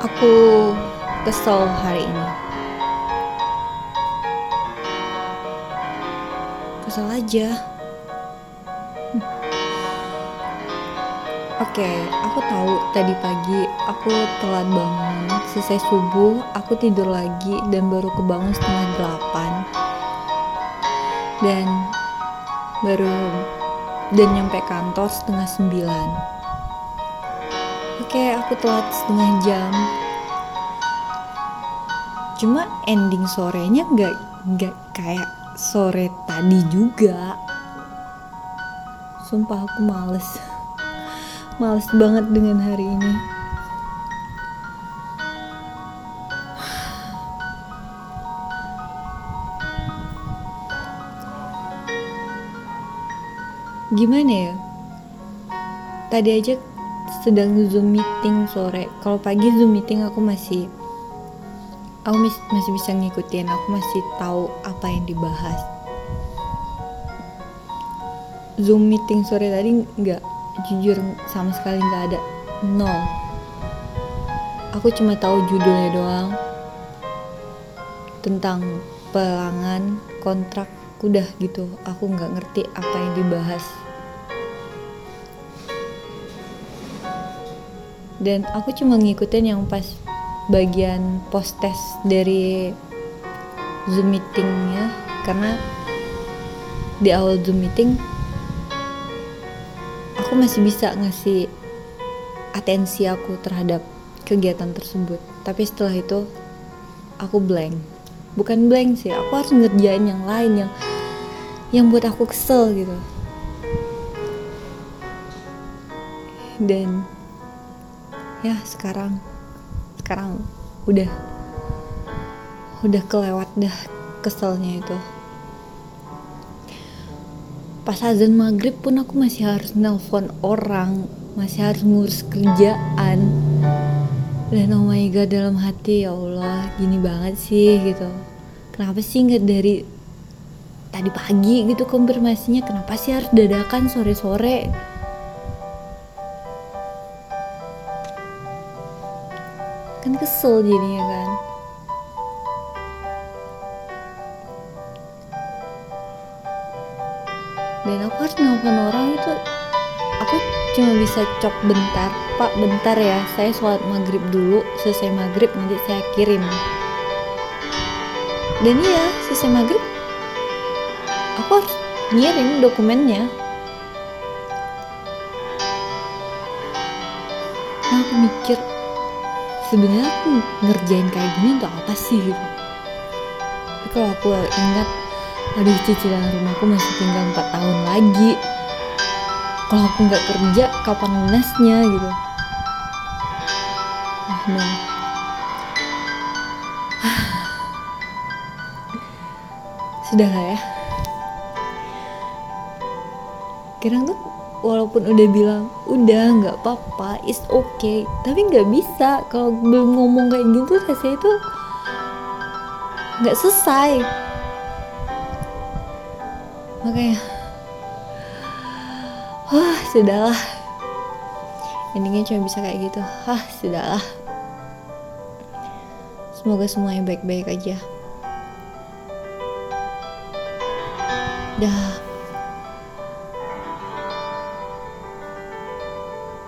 Aku kesel hari ini. Kesel aja. Hmm. Oke, aku tahu tadi pagi aku telat bangun. Selesai subuh, aku tidur lagi dan baru kebangun setengah delapan. Dan baru dan nyampe kantor setengah sembilan. Oke, aku telat setengah jam. Cuma ending sorenya nggak nggak kayak sore tadi juga. Sumpah aku males. Males banget dengan hari ini. Gimana ya? Tadi aja sedang zoom meeting sore. Kalau pagi zoom meeting aku masih aku masih bisa ngikutin, aku masih tahu apa yang dibahas. Zoom meeting sore tadi nggak jujur sama sekali nggak ada nol. Aku cuma tahu judulnya doang tentang pelanggan kontrak udah gitu. Aku nggak ngerti apa yang dibahas. Dan aku cuma ngikutin yang pas bagian post test dari zoom meetingnya. Karena di awal zoom meeting aku masih bisa ngasih atensi aku terhadap kegiatan tersebut. Tapi setelah itu aku blank. Bukan blank sih aku harus ngerjain yang lain yang yang buat aku kesel gitu. Dan ya sekarang. Sekarang udah udah kelewat dah keselnya itu. Pas azan maghrib pun aku masih harus nelpon orang masih harus ngurus kerjaan. Dan oh my god dalam hati ya Allah gini banget sih gitu. Kenapa sih nggak dari tadi pagi gitu konfirmasinya? Kenapa sih harus dadakan sore-sore kan kesel jadinya kan. Dan aku harus nelfon orang itu aku cuma bisa cop bentar. Pak bentar ya. Saya sholat maghrib dulu selesai maghrib nanti saya kirim. Dan iya selesai maghrib aku harus ngirim dokumennya. Nah aku mikir sebenarnya aku ngerjain kayak gini untuk apa sih gitu? Tapi kalau aku ingat aduh cicilan rumahku masih tinggal 4 tahun lagi. Kalau aku nggak kerja kapan lunasnya gitu? Ah nah. Sudah lah ya. Kadang tuh walaupun udah bilang udah nggak apa-apa it's okay. Tapi nggak bisa kalau belum ngomong kayak gitu rasanya itu nggak selesai. Makanya wah sudahlah. Endingnya cuma bisa kayak gitu. Ah sudahlah. Semoga semuanya baik-baik aja. Dah